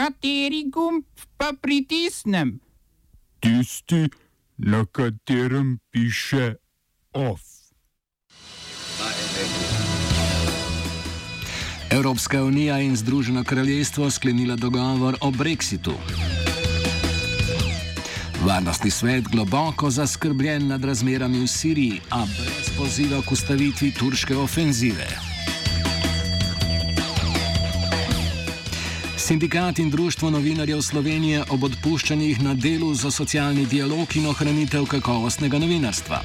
Kateri gumb pa pritisnem? Tisti, na katerem piše OF. Evropska unija in Združeno kraljestvo sklenila dogovor o brexitu. Varnostni svet globoko zaskrbljen nad razmerami v Siriji, a brez poziva k ustavitvi turške ofenzive. Sindikat in Društvo novinarjev Slovenije ob odpuščanjih na delu za socialni dialog in ohranitev kakovostnega novinarstva.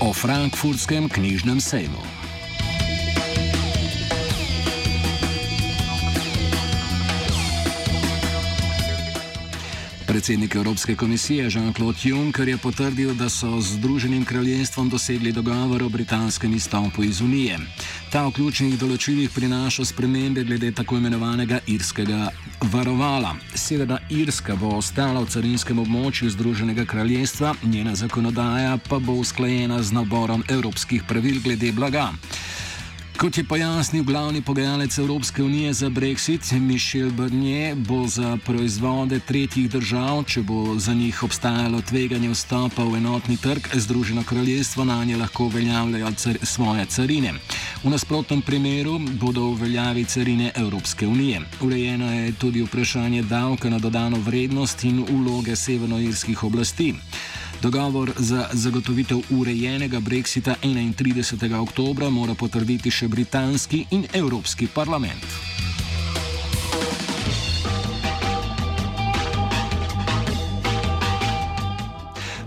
O frankfurtskem knjižnem sejmu. Predsednik Evropske komisije Jean-Claude Juncker je potrdil, da so z Združenim kraljestvom dosegli dogovor o britanskem izstopu iz Unije. Ta v ključnih določilih prinaša spremembe glede tako imenovanega irskega varovala. Severna Irska bo ostala v carinskem območju Združenega kraljestva, njena zakonodaja pa bo usklajena z naborom evropskih pravil glede blaga. Kot je pojasnil glavni pogajalec Evropske unije za Brexit, Mišel Barnier, bo za proizvode tretjih držav, če bo za njih obstajalo tveganje vstopa v enotni trg, Združeno kraljestvo na nje lahko uveljavljajo car svoje carine. V nasprotnem primeru bodo uveljavi carine Evropske unije. Urejeno je tudi vprašanje davka na dodano vrednost in uloge severnoirskih oblasti. Dogovor za zagotovitev urejenega brexita 31. oktober mora potrditi še britanski in evropski parlament.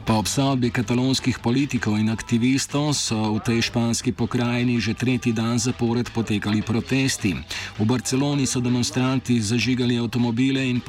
Po obsodbi katalonskih politikov in aktivistov so v tej španski pokrajini že tretji dan zapored potekali protesti. V Barceloni so demonstranti zažigali avtomobile in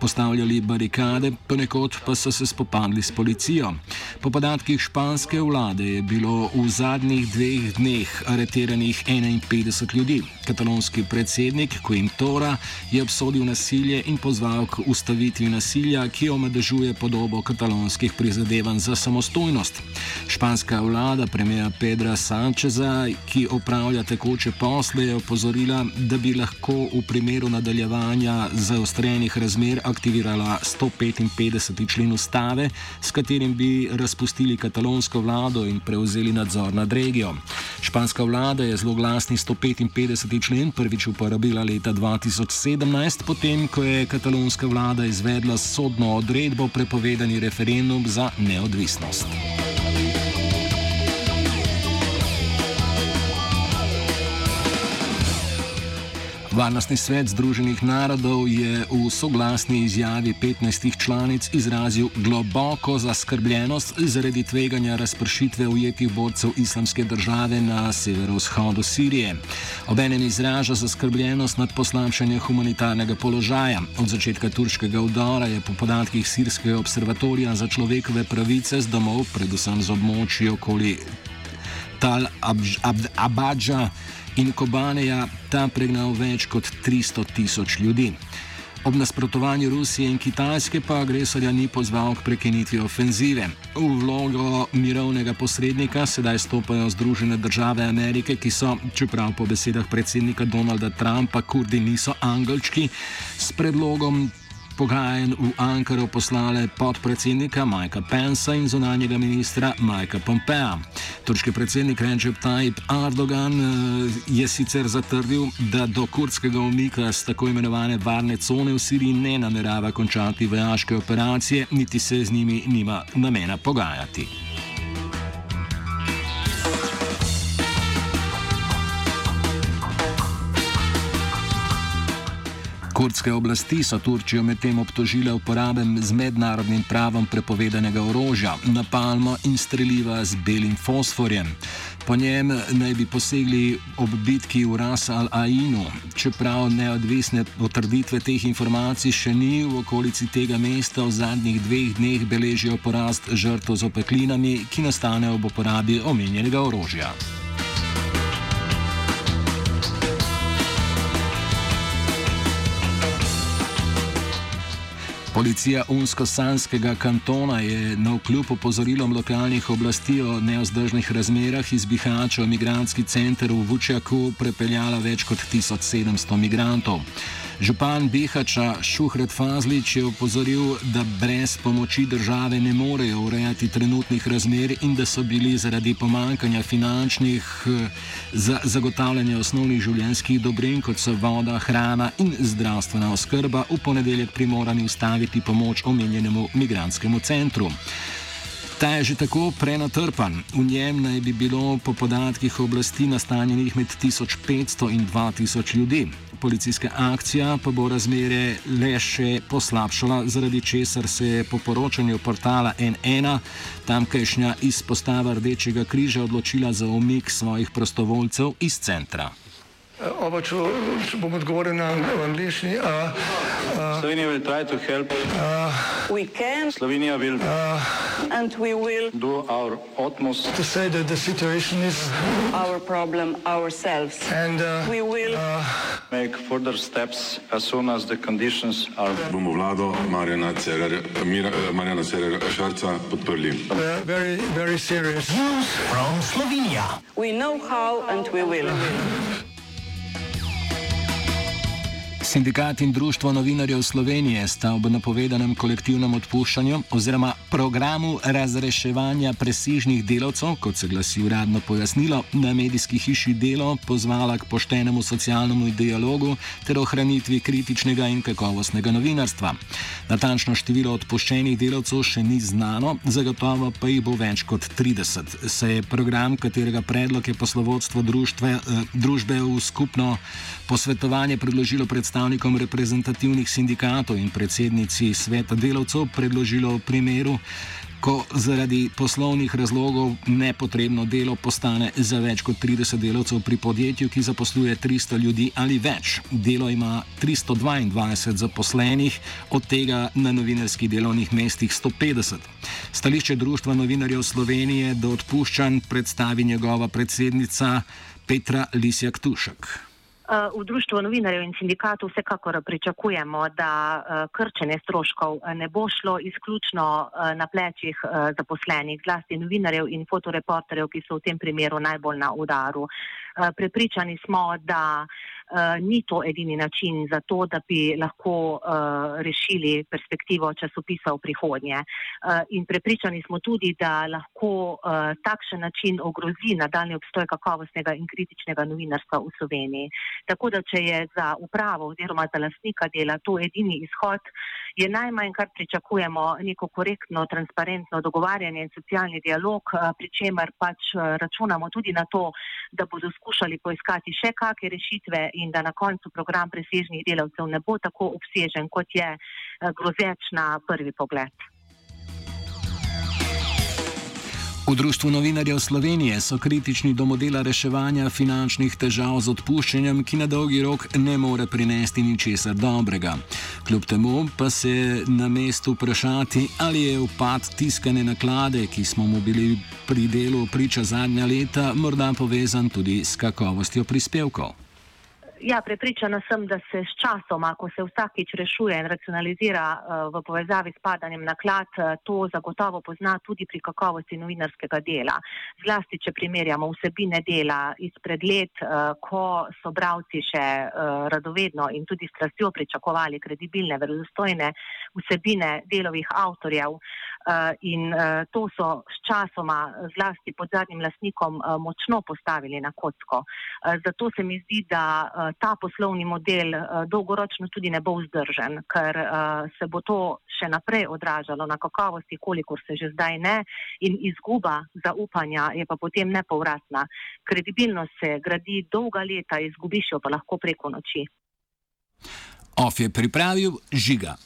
postavljali barikade, ponekod pa so se spopadli s policijo. Po podatkih španske vlade je bilo v zadnjih dveh dneh areteranih 51 ljudi. Katalonski predsednik Quintora je obsodil nasilje in pozval k ustavitvi nasilja, ki omedežuje podobo katalonskih prizadevanj za samostojnost. Španska vlada premija Pedra Sančeza, ki opravlja tekoče posle, je opozorila, da bi lahko v primeru nadaljevanja zaostrenih razmer aktivirala 155. člen ustave, s katerim bi razpustili katalonsko vlado in prevzeli nadzor nad regijo. Španska vlada je zelo glasni 155. člen prvič uporabila leta 2017, potem ko je katalonska vlada izvedla sodno odredbo prepovedani referendum za neodvisnost. Varnostni svet Združenih narodov je v soglasni izjavi 15 članic izrazil globoko zaskrbljenost zaradi tveganja razpršitve ujetih borcev islamske države na severovzhodu Sirije. Obenem izraža zaskrbljenost nad poslabšanjem humanitarnega položaja. Od začetka turškega vdora je po podatkih Sirskega observatorija za človekove pravice z domov, predvsem z območji okoli Tal Abadža. Ab, in Kobaneja ta pregnal več kot 300 tisoč ljudi. Ob nasprotovanju Rusije in Kitajske pa agresorja ni pozval k prekinitvi ofenzive. V vlogo mirovnega posrednika sedaj stopajo Združene države Amerike, ki so, čeprav po besedah predsednika Donalda Trumpa, kurdi niso angelčki, s predlogom pogajanj v Ankaro poslale podpredsednika Majka Pensa in zunanjega ministra Majka Pompea. Turški predsednik Recep Tayyip Erdogan eh, je sicer zatrdil, da do kurdskega umika z tako imenovane varne cone v Siriji ne namerava končati vojaške operacije, niti se z njimi nima namena pogajati. Kurdske oblasti so Turčijo medtem obtožile uporabe z mednarodnim pravom prepovedanega orožja, napalmo in streljiva z belim fosforjem. Po njem naj bi posegli ob bitki v Ras al-Ainu, čeprav neodvisne potrditve teh informacij še ni v okolici tega mesta v zadnjih dveh dneh beležijo porast žrtev z opeklinami, ki nastanejo ob uporabi omenjenega orožja. Policija Unsko-Sanskega kantona je na vkljub opozorilom lokalnih oblasti o neozdržnih razmerah iz Bihača v migranski center v Vučjaku prepeljala več kot 1700 migrantov. Župan Bihača Šuhret Fazlič je opozoril, da brez pomoči države ne morejo urejati trenutnih razmer in da so bili zaradi pomankanja finančnih eh, za zagotavljanje osnovnih življenjskih dobrin, kot so voda, hrana in zdravstvena oskrba, v ponedeljek primorani ustaviti pomoč omenjenemu migranskemu centru. Ta je že tako prenatrpan. V njem naj bi bilo po podatkih oblasti nastanjenih med 1500 in 2000 ljudi. Policijska akcija pa bo razmere le še poslabšala, zaradi česar se je po poročanju portala N1 tamkajšnja izpostava Rdečega križa odločila za umik svojih prostovoljcev iz centra. Oba, če, če bom odgovoril na angliški. Slovenija will try to help. Uh, we can. Slovenija will. Uh, and we will. Do our utmost. To say that the situation is. Our problem ourselves. And uh, we will. Uh, make further steps as soon as the conditions are. Bomo vlado Marjana Cererja Cerer Šarca podprli. Uh, very, very serious. News from Slovenia. We know how and we will. Sindikat in Društvo novinarjev Slovenije sta ob napovedanem kolektivnem odpuščanju oziroma programu razreševanja presežnih delavcev, kot se glasi uradno pojasnilo, na medijski hiši delo pozvala k poštenemu socialnemu dialogu ter ohranitvi kritičnega in kakovostnega novinarstva. Natančno število odpuščenih delavcev še ni znano, zagotovo pa jih bo več kot 30. Se je program, katerega predlog je poslovodstvo društve, eh, družbe v skupno posvetovanje predložilo predstavljati, predstavnikom reprezentativnih sindikatov in predsednici sveta delavcev predložilo v primeru, ko zaradi poslovnih razlogov nepotrebno delo postane za več kot 30 delavcev pri podjetju, ki zaposluje 300 ljudi ali več. Delo ima 322 zaposlenih, od tega na novinarskih delovnih mestih 150. Stališče Društva novinarjev Slovenije do odpuščanj predstavi njegova predsednica Petra Lisjak Tušek. V društvu novinarjev in sindikatov vsekakor pričakujemo, da eh, krčenje stroškov eh, ne bo šlo izključno eh, na plečih zaposlenih, zlasti novinarjev in fotoreporterjev, ki so v tem primeru najbolj na udaru. Prepričani smo, da uh, ni to edini način za to, da bi lahko uh, rešili perspektivo časopisa v prihodnje. Uh, prepričani smo tudi, da lahko uh, takšen način ogrozi nadaljni obstoj kakovostnega in kritičnega novinarstva v Sloveniji. Tako da, če je za upravo oziroma za lastnika dela to edini izhod, je najmanj, kar pričakujemo, neko korektno, transparentno dogovarjanje in socialni dialog, uh, pri čemer pač uh, računamo tudi na to, da bodo skušali poiskati še kakšne rešitve in da na koncu program presežnih delavcev ne bo tako obsežen, kot je eh, grozeč na prvi pogled. V Društvu novinarjev Slovenije so kritični do modela reševanja finančnih težav z odpuščanjem, ki na dolgi rok ne more prinesti ničesar dobrega. Kljub temu pa se na mestu vprašati, ali je upad tiskane naklade, ki smo mu bili pri delu priča zadnja leta, morda povezan tudi s kakovostjo prispevkov. Ja, prepričana sem, da se s časoma, ko se vsakič rešuje in racionalizira uh, v povezavi s padanjem naklad, uh, to zagotovo pozna tudi pri kakovosti novinarskega dela. Zlasti, če primerjamo vsebine dela izpred let, uh, ko so bravci še radovedno in tudi strastjo pričakovali kredibilne, verodostojne vsebine delovih avtorjev. Uh, in uh, to so s časoma, zlasti pod zadnjim lasnikom, uh, močno postavili na kocko. Zato se mi zdi, da ta poslovni model eh, dolgoročno tudi ne bo vzdržen, ker eh, se bo to še naprej odražalo na kakovosti, kolikor se že zdaj ne, in izguba zaupanja je pa potem nepovratna. Kredibilnost se gradi dolga leta, izgubiš jo pa lahko preko noči. Of je pripravil žiga.